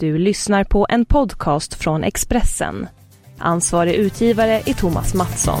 Du lyssnar på en podcast från Expressen. Ansvarig utgivare är Thomas Mattsson.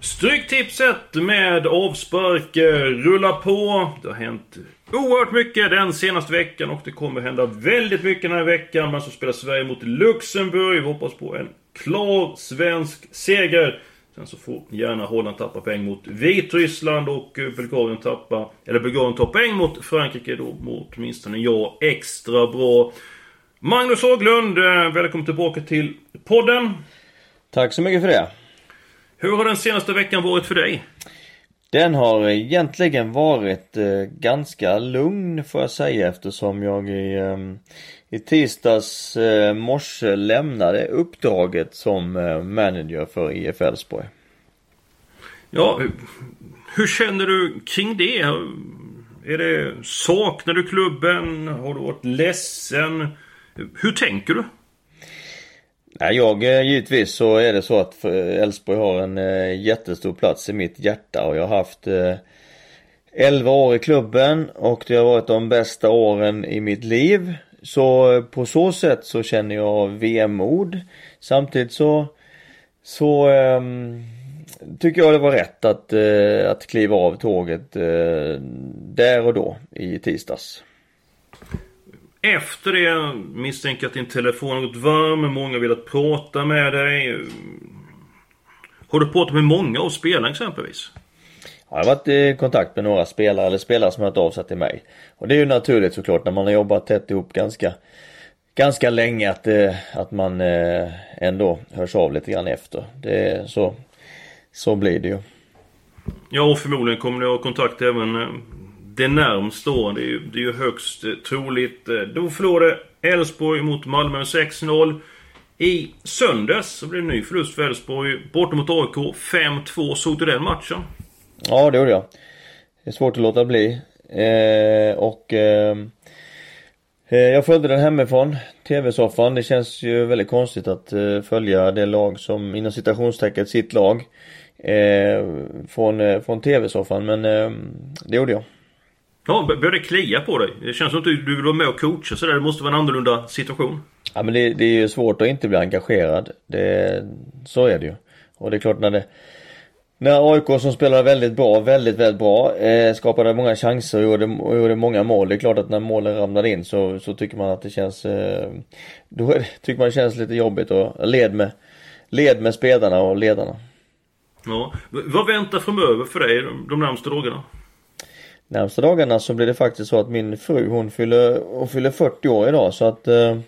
Stryktipset med avspark eh, rullar på. Det har hänt oerhört mycket den senaste veckan och det kommer hända väldigt mycket den här veckan. Man så spelar Sverige mot Luxemburg. Vi hoppas på en klar svensk seger. Sen så får gärna Holland tappa poäng mot Vitryssland och Bulgarien tappa... Eller Bulgarien tar poäng mot Frankrike då mot åtminstone jag extra bra. Magnus Haglund, eh, välkommen tillbaka till podden. Tack så mycket för det. Hur har den senaste veckan varit för dig? Den har egentligen varit eh, ganska lugn får jag säga eftersom jag i, eh, i tisdags eh, morse lämnade uppdraget som eh, manager för IF Elfsborg. Ja, hur känner du kring det? Är det, saknar du klubben? Har du varit ledsen? Hur tänker du? Nej, jag eh, givetvis så är det så att eh, Elfsborg har en eh, jättestor plats i mitt hjärta och jag har haft 11 år i klubben och det har varit de bästa åren i mitt liv. Så på så sätt så känner jag vemod. Samtidigt så så eh, tycker jag det var rätt att, eh, att kliva av tåget eh, där och då i tisdags. Efter det misstänker jag att din telefon har gått varm, många har velat prata med dig. Har du pratat med många av spelarna exempelvis? Jag har varit i kontakt med några spelare, eller spelare som har hört av sig till mig. Och det är ju naturligt såklart när man har jobbat tätt ihop ganska Ganska länge att, eh, att man eh, ändå hörs av lite grann efter. Det så Så blir det ju. Ja och förmodligen kommer ni ha kontakt även eh, det närmst då. Det är ju, det är ju högst eh, troligt. Eh, då förlorade Elfsborg mot Malmö med 6-0. I söndags så blev det en ny förlust för Elfsborg. Borta mot AIK 5-2. Såg du den matchen? Ja, det gjorde jag. Det är svårt att låta bli. Eh, och eh, eh, jag följde den hemifrån, TV-soffan. Det känns ju väldigt konstigt att eh, följa det lag som inom citationstecken sitt lag. Eh, från, eh, från TV-soffan men det gjorde jag. Ja, börjar det klia på dig? Det känns som att du, du vill vara med och coacha sådär. Det måste vara en annorlunda situation. Ja men det, det är ju svårt att inte bli engagerad. Det, så är det ju. Och det är klart när det när AIK som spelade väldigt bra, väldigt, väldigt bra, eh, skapade många chanser och gjorde, och gjorde många mål. Det är klart att när målen ramlade in så, så tycker man att det känns, eh, då det, tycker man det känns lite jobbigt och led med, led med spelarna och ledarna. Ja, vad väntar framöver för dig de, de närmaste dagarna? Närmsta dagarna så blir det faktiskt så att min fru hon fyller, hon fyller 40 år idag så att eh,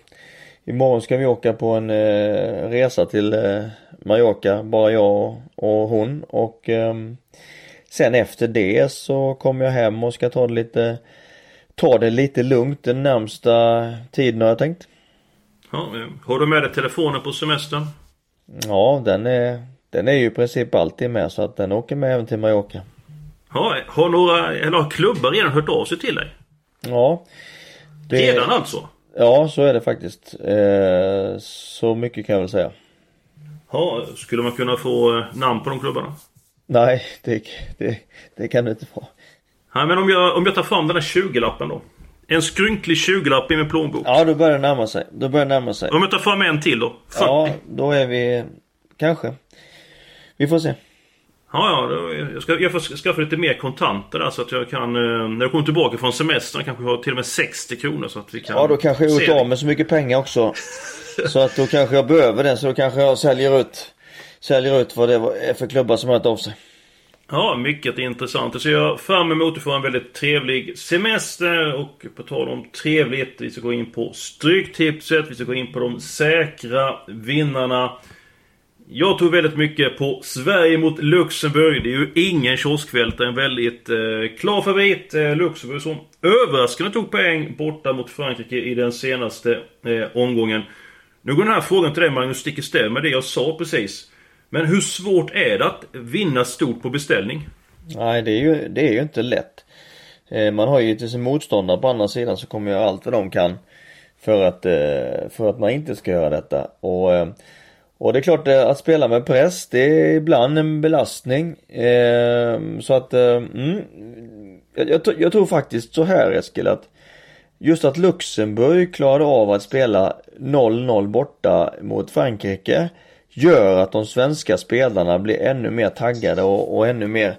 Imorgon ska vi åka på en eh, resa till eh, Mallorca, bara jag och, och hon och eh, Sen efter det så kommer jag hem och ska ta det lite Ta det lite lugnt den närmsta tiden har jag tänkt. Ja, har du med dig telefonen på semestern? Ja, den är Den är ju i princip alltid med så att den åker med även till Mallorca. Ja, har några, eller har klubbar redan hört av sig till dig? Ja. Det... Redan alltså? Ja, så är det faktiskt. Eh, så mycket kan jag väl säga. Ja, skulle man kunna få eh, namn på de klubbarna? Nej, det, det, det kan du inte få. Nej, men om jag, om jag tar fram den där 20-lappen då? En skrynklig 20-lapp i min plånbok. Ja, då börjar det närma sig. Då börjar det närma sig. Om jag tar fram en till då? 40. Ja, då är vi... Kanske. Vi får se. Ja, ja. Jag, ska, jag får skaffa lite mer kontanter där så att jag kan... Eh, när jag kommer tillbaka från semestern kanske ha till och med 60 kronor så att vi kan... Ja, då kanske jag gjort av med så mycket pengar också. så att då kanske jag behöver den så då kanske jag säljer ut... Säljer ut vad det är för klubbar som har hört av sig. Ja, mycket intressant. Ser jag fram emot att få en väldigt trevlig semester. Och på tal om trevligt, vi ska gå in på Stryktipset. Vi ska gå in på de säkra vinnarna. Jag tog väldigt mycket på Sverige mot Luxemburg. Det är ju ingen kioskvältare. En väldigt eh, klar favorit. Eh, Luxemburg som överraskande tog poäng borta mot Frankrike i den senaste eh, omgången. Nu går den här frågan till dig Magnus stick i stäv med det jag sa precis. Men hur svårt är det att vinna stort på beställning? Nej, det är ju, det är ju inte lätt. Eh, man har ju till sin motståndare på andra sidan så kommer göra allt vad de kan för att, eh, för att man inte ska göra detta. Och, eh, och det är klart eh, att spela med press, det är ibland en belastning. Ehm, så att, eh, mm, jag, jag tror faktiskt så här Eskil att Just att Luxemburg klarade av att spela 0-0 borta mot Frankrike gör att de svenska spelarna blir ännu mer taggade och, och ännu mer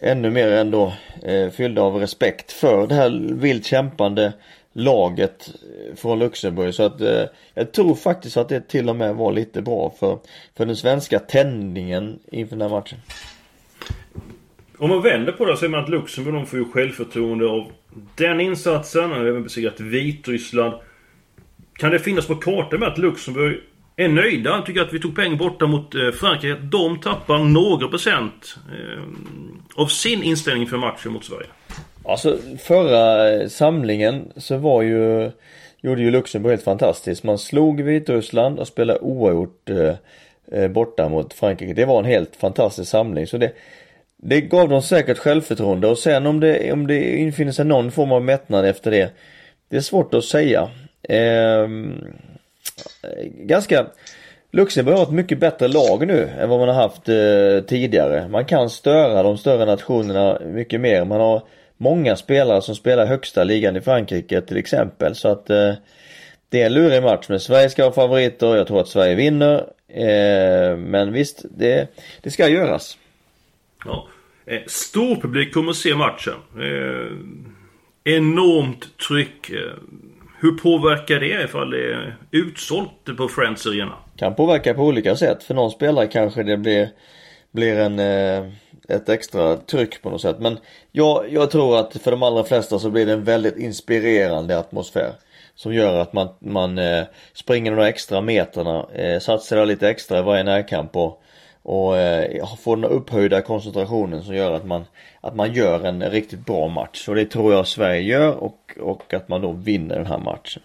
ännu mer ändå eh, fyllda av respekt för det här vilt kämpande laget eh, från Luxemburg. Så att eh, jag tror faktiskt att det till och med var lite bra för, för den svenska tändningen inför den här matchen. Om man vänder på det så är man att Luxemburg de får ju självförtroende av den insatsen. Och även besegrat Vitryssland. Kan det finnas på kartan med att Luxemburg är nöjda. Tycker att vi tog poäng borta mot eh, Frankrike. De tappar några procent eh, av sin inställning för matchen mot Sverige. Alltså förra eh, samlingen så var ju Gjorde ju Luxemburg helt fantastiskt. Man slog Vitryssland och spelade oavgjort eh, eh, borta mot Frankrike. Det var en helt fantastisk samling. Så det, det gav dem säkert självförtroende och sen om det, om det infinner sig någon form av mättnad efter det. Det är svårt att säga. Ehm, eh, ganska Luxemburg har ett mycket bättre lag nu än vad man har haft eh, tidigare. Man kan störa de större nationerna mycket mer. Man har många spelare som spelar högsta ligan i Frankrike till exempel. Så att eh, det är en lurig match. Men Sverige ska vara favoriter. Jag tror att Sverige vinner. Eh, men visst, det, det ska göras. Ja. Eh, stor publik kommer att se matchen. Eh, enormt tryck. Eh, hur påverkar det ifall det är utsålt på Friends Arena? Kan påverka på olika sätt. För någon spelare kanske det blir, blir en, eh, ett extra tryck på något sätt. Men jag, jag tror att för de allra flesta så blir det en väldigt inspirerande atmosfär. Som gör att man, man eh, springer några extra meterna, eh, satsar lite extra i varje närkamp och, och eh, får den upphöjda koncentrationen som gör att man, att man gör en riktigt bra match. Och det tror jag Sverige gör och, och att man då vinner den här matchen.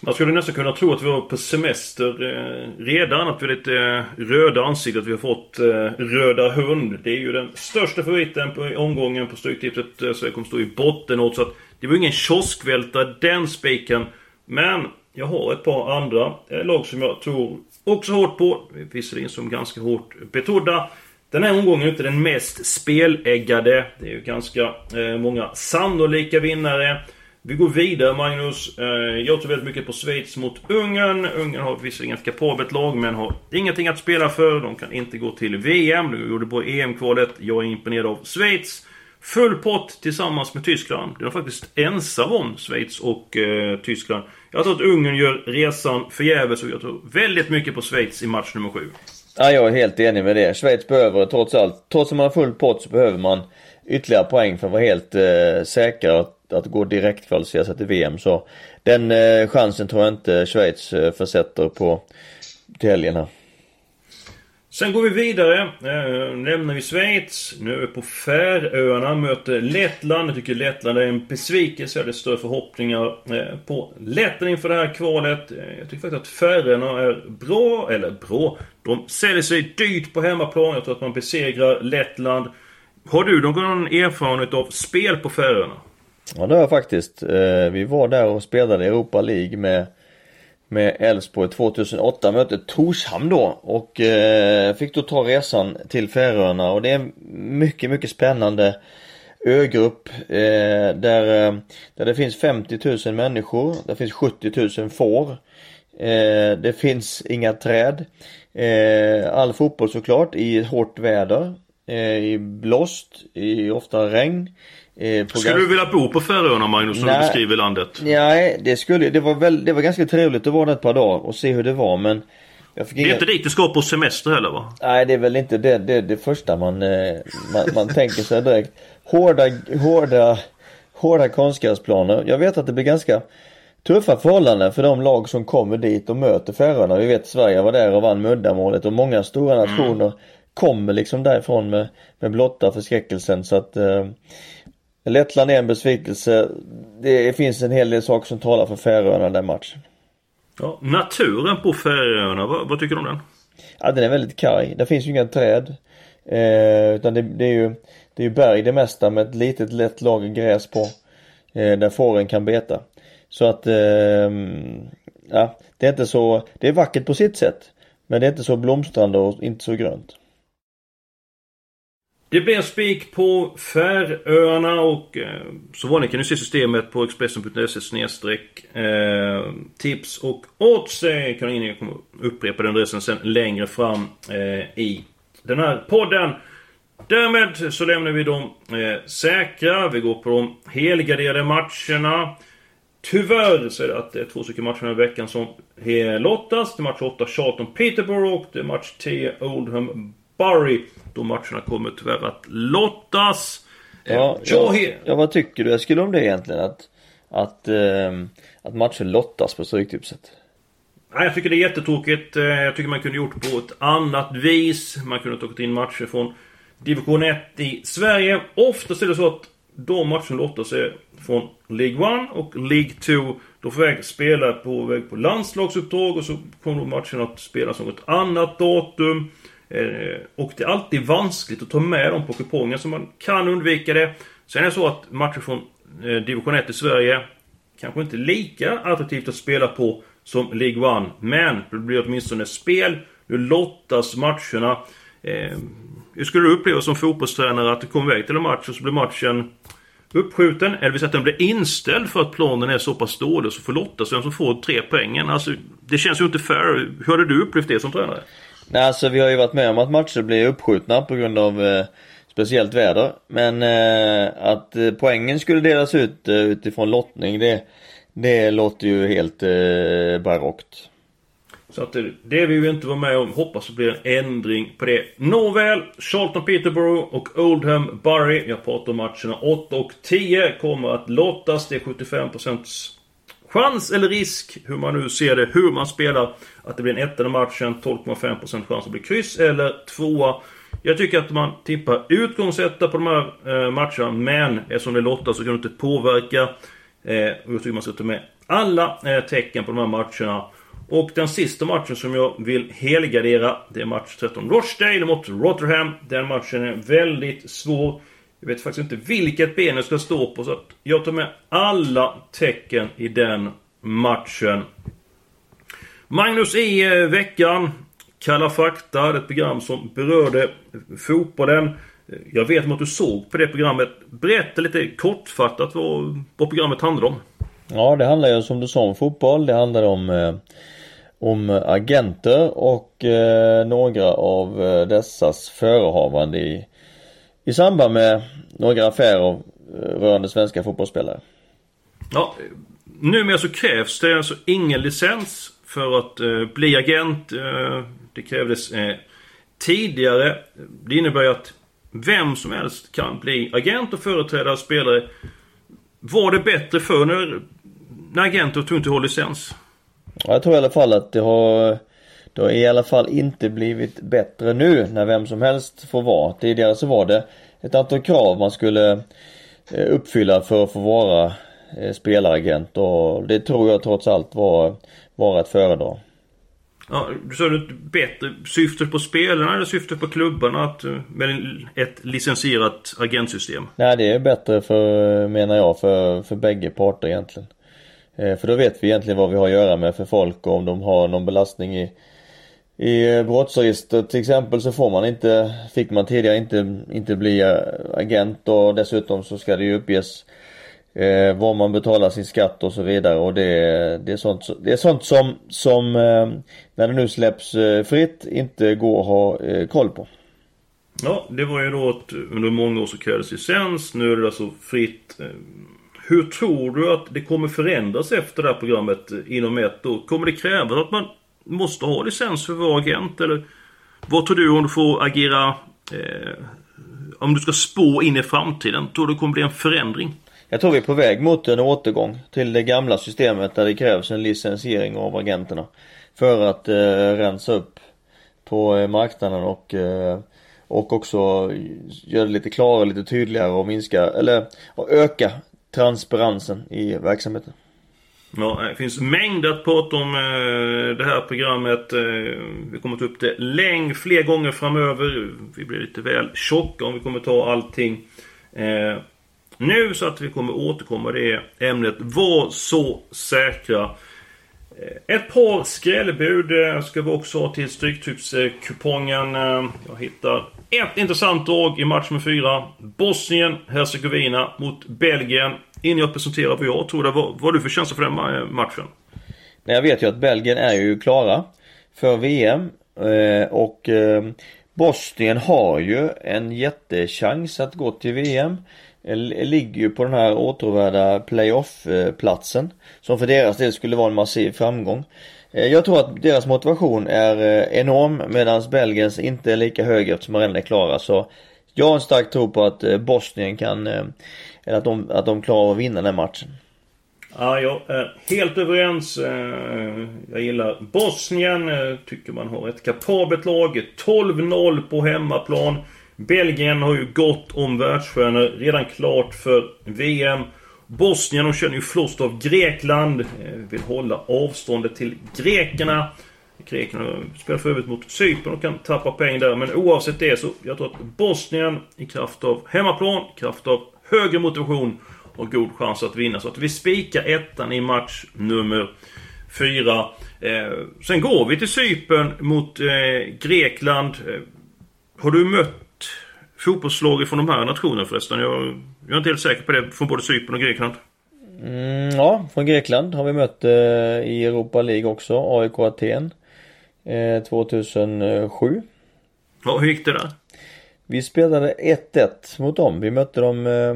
Man skulle nästan kunna tro att vi var på semester eh, redan. Att vi är lite eh, röda ansiktet. Vi har fått eh, Röda Hund. Det är ju den största favoriten på omgången på Stryktipset. Eh, så jag kommer stå i botten åt. Så att det var ingen kioskvältare den spiken. Men jag har ett par andra eh, lag som jag tror också hårt på. Visserligen som ganska hårt betrodda. Den här omgången är inte den mest speläggade. Det är ju ganska eh, många sannolika vinnare. Vi går vidare Magnus. Eh, jag tror väldigt mycket på Schweiz mot Ungern. Ungern har visserligen ett kapabelt lag men har ingenting att spela för. De kan inte gå till VM. De gjorde på EM-kvalet. Jag är imponerad av Schweiz. Full pott tillsammans med Tyskland. Det är faktiskt ensam om Schweiz och eh, Tyskland. Jag tror att Ungern gör resan förgäves och jag tror väldigt mycket på Schweiz i match nummer 7. Ja, jag är helt enig med det. Schweiz behöver trots allt, trots att man har full pott så behöver man ytterligare poäng för att vara helt eh, säkra att, gå direkt kvalificera sig till VM. Så den eh, chansen tror jag inte Schweiz eh, försätter på till helgen här. Sen går vi vidare. Eh, lämnar vi Schweiz. Nu är vi på Färöarna. Möter Lettland. Jag tycker Lettland är en besvikelse. Jag hade större förhoppningar eh, på Lettland inför det här kvalet. Eh, jag tycker faktiskt att Färöarna är bra. Eller bra. De säljer sig dyrt på hemmaplan. Jag tror att man besegrar Lettland. Har du någon erfarenhet av spel på Färöarna? Ja det har jag faktiskt. Eh, vi var där och spelade Europa League med med Elfsborg 2008 mötte Torshamn då och eh, fick då ta resan till Färöarna och det är en mycket, mycket spännande ögrupp eh, där, eh, där det finns 50 000 människor, det finns 70 000 får. Eh, det finns inga träd. Eh, all fotboll såklart i hårt väder, eh, i blåst, i ofta regn. Eh, skulle du vilja bo på Färöarna Magnus, när du beskriver landet? Nej, det skulle det var väl, det var ganska trevligt att vara där ett par dagar och se hur det var men jag fick Det är inga... inte dit du ska på semester heller va? Nej, det är väl inte det, det, det första man, eh, man, man tänker sig direkt. Hårda, hårda, hårda konstgräsplaner. Jag vet att det blir ganska tuffa förhållanden för de lag som kommer dit och möter Färöarna. Vi vet Sverige var där och vann muddamålet och många stora mm. nationer mm. kommer liksom därifrån med, med blotta förskräckelsen så att eh, Lettland är en besvikelse. Det finns en hel del saker som talar för Färöarna den matchen. Ja, naturen på Färöarna, vad, vad, tycker du om den? Ja, den är väldigt karg. Det finns ju inga träd. Eh, utan det, det, är ju det är berg det mesta med ett litet lätt lager gräs på. Eh, där fåren kan beta. Så att, eh, ja, det är inte så, det är vackert på sitt sätt. Men det är inte så blomstrande och inte så grönt. Det blir spik på Färöarna och eh, så vanligt kan du se systemet på Expressen.se snedstreck eh, tips och odds. Eh, kan jag kommer upprepa den adressen sen längre fram eh, i den här podden. Därmed så lämnar vi dem säkra. Vi går på de helgarderade matcherna. Tyvärr så är det att det är två stycken matcher den här veckan som lottas. Det är match 8 Charlton Peterborough och det är match 10 Oldham Bury. De matcherna kommer tyvärr att lottas. Ja, ja, ja, vad tycker du Eskil om det egentligen? Att, att, eh, att matcher lottas på Stryktipset? Nej, jag tycker det är jättetråkigt. Eh, jag tycker man kunde gjort på ett annat vis. Man kunde tagit in matcher från Division 1 i Sverige. Oftast är det så att de matcher som lottas är från League 1 och League 2. Då får väg spela på väg på landslagsuppdrag och så kommer matchen att spelas något annat datum. Eh, och det är alltid vanskligt att ta med dem på kupongen så man kan undvika det. Sen är det så att matcher från eh, Division 1 i Sverige kanske inte lika attraktivt att spela på som League 1. Men det blir åtminstone spel. Nu lottas matcherna. Eh, hur skulle du uppleva som fotbollstränare att du kom iväg till en match och så blir matchen uppskjuten? Eller vill säga att den blir inställd för att planen är så pass dålig så får lottas vem som får tre poängen. Alltså, det känns ju inte fair. Hur hade du upplevt det som tränare? Nej, alltså vi har ju varit med om att matcher blir uppskjutna på grund av eh, speciellt väder. Men eh, att eh, poängen skulle delas ut eh, utifrån lottning, det, det låter ju helt eh, barockt. Så att eh, det vill vi inte vara med om. Hoppas det blir en ändring på det. Nåväl, Charlton Peterborough och Oldham Bury. Jag pratar om matcherna 8 och 10 kommer att lottas. Det är 75% chans eller risk, hur man nu ser det, hur man spelar. Att det blir en etta i matchen, 12,5% chans att bli kryss eller tvåa. Jag tycker att man tippar utgångsetta på de här eh, matcherna, men eftersom det är Lotta så kan du inte påverka. Eh, och jag tycker man ska ta med alla eh, tecken på de här matcherna. Och den sista matchen som jag vill helgardera, det är match 13 Rochdale mot Rotherham. Den matchen är väldigt svår. Jag vet faktiskt inte vilket ben jag ska stå på så att jag tar med alla tecken i den matchen. Magnus i veckan. Kalla fakta, ett program som berörde fotbollen. Jag vet att du såg på det programmet. Berätta lite kortfattat vad, vad programmet handlade om. Ja, det handlar ju som du sa om fotboll. Det handlar om eh, om agenter och eh, några av eh, dessas förehavande i i samband med några affärer eh, rörande svenska fotbollsspelare. Ja, numera så krävs det alltså ingen licens för att eh, bli agent. Eh, det krävdes eh, tidigare. Det innebär ju att vem som helst kan bli agent och företräda spelare. Var det bättre för när, när agenter tog inte ha licens? Ja, jag tror i alla fall att det har det har i alla fall inte blivit bättre nu när vem som helst får vara. Tidigare så var det ett antal krav man skulle eh, uppfylla för att få vara eh, spelaragent och det tror jag trots allt var, var att föredra. Ja, du sa du bättre syftet på spelarna eller syftet på klubbarna att, eh, med ett licensierat agentsystem? Nej det är bättre för, menar jag, för, för bägge parter egentligen. För då vet vi egentligen vad vi har att göra med för folk och om de har någon belastning i i brottsregistret till exempel så får man inte, fick man tidigare inte, inte bli eh, agent och dessutom så ska det ju uppges eh, var man betalar sin skatt och så vidare och det, det är sånt, det är sånt som, som eh, när det nu släpps eh, fritt inte går att ha eh, koll på. Ja, det var ju då att under många år så krävdes licens, nu är det alltså fritt. Eh, hur tror du att det kommer förändras efter det här programmet eh, inom ett år? Kommer det krävas att man måste ha licens för att vara agent? Eller vad tror du om du får agera eh, om du ska spå in i framtiden? Tror du det kommer bli en förändring? Jag tror vi är på väg mot en återgång till det gamla systemet där det krävs en licensiering av agenterna. För att eh, rensa upp på eh, marknaden och eh, och också göra det lite klarare, lite tydligare och minska eller och öka transparensen i verksamheten. Ja, det finns mängder att prata om eh, det här programmet. Eh, vi kommer ta upp det längre, fler gånger framöver. Vi blir lite väl tjocka om vi kommer ta allting. Eh, nu så att vi kommer återkomma det ämnet. Var så säkra. Eh, ett par skrällbud eh, ska vi också ha till Stryktipskupongen. Eh, jag hittar ett intressant drag i match nummer 4 Bosnien-Hercegovina mot Belgien. Innan jag presenterar vad jag tror, vad, vad har du för känsla för den matchen? Jag vet ju att Belgien är ju klara för VM. Och Bosnien har ju en jättechans att gå till VM. Ligger ju på den här återvärda playoff-platsen. Som för deras del skulle vara en massiv framgång. Eh, jag tror att deras motivation är eh, enorm medan Belgiens inte är lika hög eftersom de redan är klara. Så jag har en stark tro på att eh, Bosnien kan, eller att de, att de klarar av att vinna den här matchen. Ja, jag är helt överens. Jag gillar Bosnien. Tycker man har ett kapabelt lag. 12-0 på hemmaplan. Belgien har ju gott om världsstjärnor. Redan klart för VM. Bosnien, de känner ju flåst av Grekland. Eh, vill hålla avståndet till grekerna. Grekerna spelar för övrigt mot Cypern och kan tappa poäng där. Men oavsett det så, jag tror att Bosnien i kraft av hemmaplan, i kraft av högre motivation och god chans att vinna. Så att vi spikar ettan i match nummer fyra. Eh, sen går vi till Cypern mot eh, Grekland. Eh, har du mött fotbollslag från de här nationerna förresten? Jag, jag är inte helt säker på det. Från både Cypern och Grekland. Mm, ja, från Grekland har vi mött eh, i Europa League också. AIK Aten. 2007. Eh, ja, hur gick det där? Vi spelade 1-1 mot dem. Vi mötte dem eh,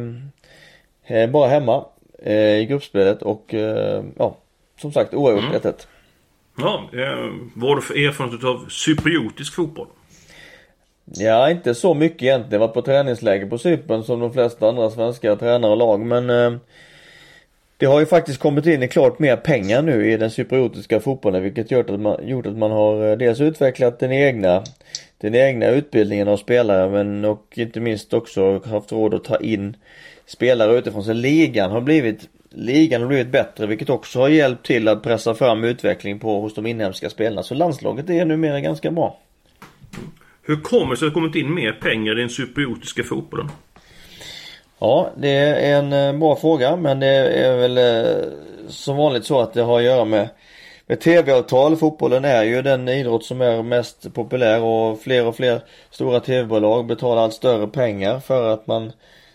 Eh, bara hemma eh, i gruppspelet och eh, ja, som sagt oavgjort mm. 1-1. Ja, vad har du för erfarenhet av cypriotisk fotboll? Ja, inte så mycket egentligen. Jag var på träningsläger på Cypern som de flesta andra svenska tränare och lag men eh, det har ju faktiskt kommit in klart mer pengar nu i den cypriotiska fotbollen vilket gjort att man, gjort att man har eh, dels utvecklat den egna den egna utbildningen av spelare men och inte minst också haft råd att ta in spelare utifrån. Så ligan har blivit Ligan har blivit bättre vilket också har hjälpt till att pressa fram utveckling på hos de inhemska spelarna. Så landslaget är numera ganska bra. Hur kommer det sig att det kommit in mer pengar i den cypriotiska fotbollen? Ja, det är en eh, bra fråga men det är väl eh, som vanligt så att det har att göra med, med tv-avtal. Fotbollen är ju den idrott som är mest populär och fler och fler stora tv-bolag betalar allt större pengar för att man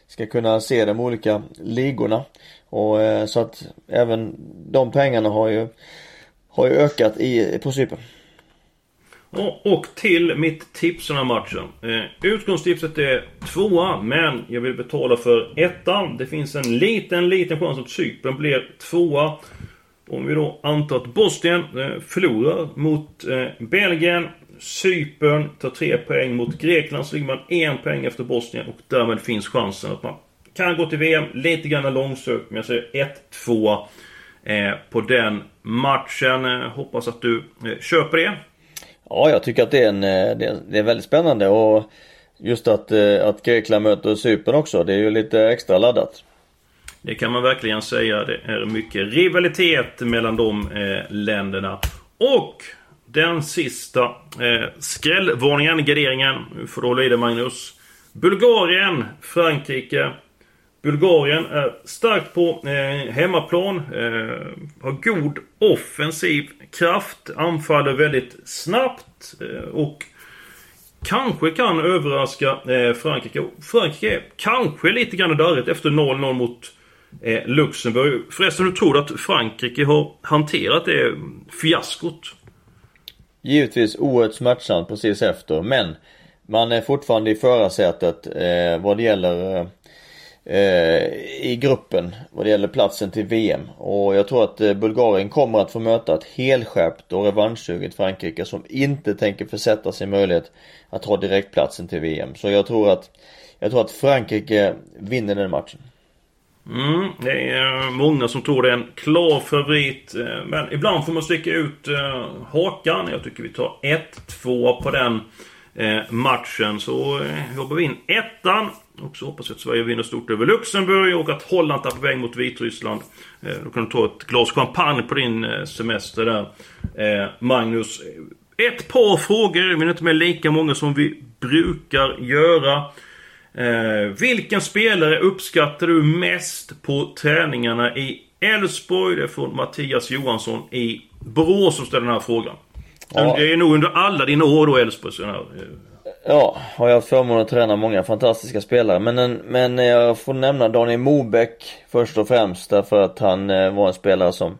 ska kunna se de olika ligorna. Och eh, så att även de pengarna har ju, har ju ökat i, på Cypern. Och till mitt tips den här matchen. Eh, utgångstipset är tvåa, men jag vill betala för ettan. Det finns en liten, liten chans att Cypern blir tvåa. Om vi då antar att Bosnien eh, förlorar mot eh, Belgien Cypern tar tre poäng mot Grekland så ligger man en poäng efter Bosnien och därmed finns chansen att man kan gå till VM. Lite grann långsökt men jag säger 1-2 eh, på den matchen. Eh, hoppas att du eh, köper det. Ja, jag tycker att det är, en, eh, det är, det är väldigt spännande och just att, eh, att Grekland möter Cypern också. Det är ju lite extra laddat. Det kan man verkligen säga. Det är mycket rivalitet mellan de eh, länderna. Och den sista eh, skrällvarningen, garderingen. Nu får du hålla i dig Magnus. Bulgarien, Frankrike. Bulgarien är starkt på eh, hemmaplan. Eh, har god offensiv kraft. Anfaller väldigt snabbt. Eh, och kanske kan överraska eh, Frankrike. Frankrike är kanske lite grann darrigt efter 0-0 mot eh, Luxemburg. Förresten, hur tror du att Frankrike har hanterat det fiaskot? Givetvis oerhört smärtsamt precis efter men man är fortfarande i förarsätet eh, vad det gäller eh, Eh, i gruppen vad det gäller platsen till VM. Och jag tror att eh, Bulgarien kommer att få möta ett helskärpt och revanschsuget Frankrike som inte tänker försätta sin möjlighet att ha direktplatsen till VM. Så jag tror att jag tror att Frankrike vinner den matchen. Mm, det är eh, många som tror det är en klar favorit. Men ibland får man sticka ut hakan. Jag tycker vi tar 1-2 på den Eh, matchen. Så eh, jobbar vi in ettan. Och så hoppas vi att Sverige vinner stort över Luxemburg och att Holland tar väg mot Vitryssland. Eh, då kan du ta ett glas champagne på din semester där. Magnus. Ett par frågor, men inte med lika många som vi brukar göra. Eh, vilken spelare uppskattar du mest på träningarna i Elfsborg? Det är från Mattias Johansson i Borås som ställer den här frågan. Ja. Det är nog under alla dina år då Elfsborg. Ja, har jag haft förmånen att träna många fantastiska spelare. Men, men jag får nämna Daniel Mobeck först och främst. Därför att han eh, var en spelare som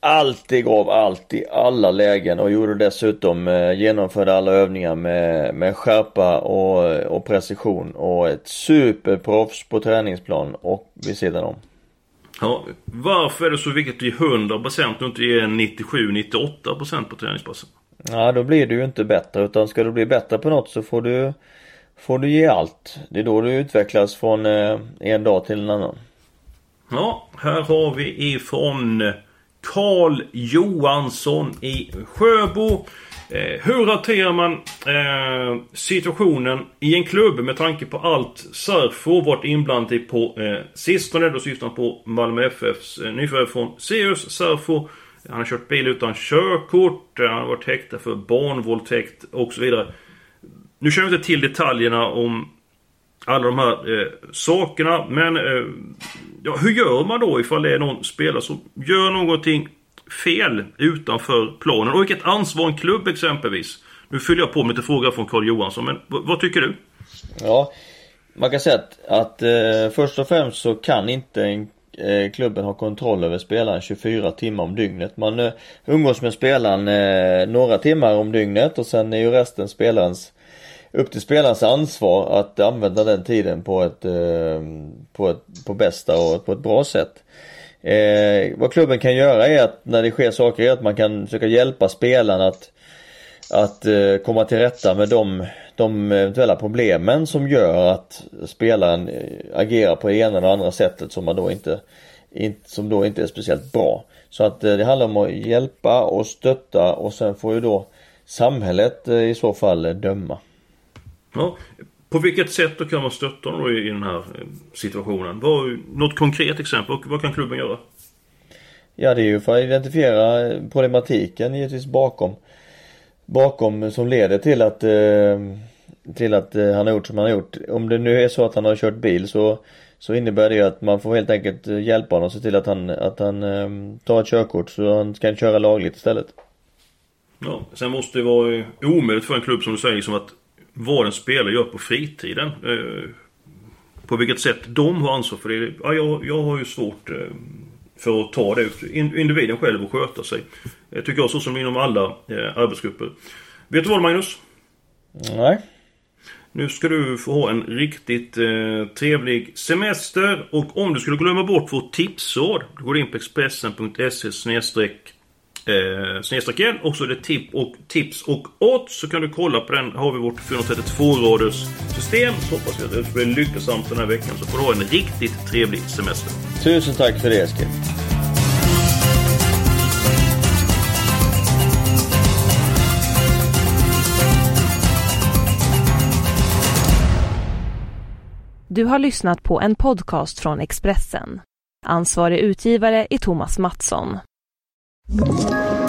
alltid gav allt i alla lägen och gjorde dessutom, eh, genomförde alla övningar med, med skärpa och, och precision. Och ett superproffs på träningsplan och vid sidan om. Ja, varför är det så viktigt att ge 100% och inte ge 97-98% på träningspassen? Ja, då blir du ju inte bättre utan ska du bli bättre på något så får du Får du ge allt. Det är då du utvecklas från eh, en dag till en annan. Ja, här har vi ifrån Karl Johansson i Sjöbo. Eh, hur hanterar man eh, situationen i en klubb med tanke på allt Sarfo varit inblandat i på eh, sistone? Då syftar han på Malmö FFs eh, nyförvärv från Sirius Sarfo. Eh, han har kört bil utan körkort, eh, han har varit häktad för barnvåldtäkt och så vidare. Nu känner vi inte till detaljerna om alla de här eh, sakerna. Men eh, ja, hur gör man då ifall det är någon spelare som gör någonting fel utanför planen? Och vilket ansvar en klubb exempelvis? Nu fyller jag på med lite frågor från Karl Johansson, men vad tycker du? Ja, man kan säga att, att eh, först och främst så kan inte en eh, klubben ha kontroll över spelaren 24 timmar om dygnet. Man eh, umgås med spelaren eh, några timmar om dygnet och sen är ju resten spelarens upp till spelarens ansvar att använda den tiden på ett, eh, på, ett, på bästa och på ett bra sätt. Eh, vad klubben kan göra är att när det sker saker är att man kan försöka hjälpa spelarna att, att eh, komma till rätta med de, de eventuella problemen som gör att spelaren eh, agerar på det ena eller andra sättet som man då inte, som då inte är speciellt bra. Så att eh, det handlar om att hjälpa och stötta och sen får ju då samhället eh, i så fall döma. Ja, på vilket sätt då kan man stötta dem då i den här eh, situationen? Vad, något konkret exempel? Vad kan klubben göra? Ja, det är ju för att identifiera problematiken givetvis bakom. Bakom som leder till att eh, till att eh, han har gjort som han har gjort. Om det nu är så att han har kört bil så så innebär det att man får helt enkelt hjälpa honom och se till att han, att han tar ett körkort så han kan köra lagligt istället. Ja, sen måste det vara omöjligt för en klubb som du säger liksom att vad en spelare gör på fritiden. Eh, på vilket sätt de har ansvar för det. Ja, jag, jag har ju svårt eh, för att ta det. Individen själv och sköta sig. Jag tycker jag så som inom alla eh, arbetsgrupper. Vet du vad Magnus? Nej. Nu ska du få ha en riktigt eh, trevlig semester och om du skulle glömma bort vårt tipsråd, då går du in på Expressen.se eh, snedstreck igen. Och så är det tip och, tips och odds. Så kan du kolla på den. Har vi vårt 432-raders system. Så hoppas vi att det blir lyckosamt den här veckan. Så får du ha en riktigt trevlig semester. Tusen tack för det Eskil. Du har lyssnat på en podcast från Expressen. Ansvarig utgivare är Thomas Mattsson. you.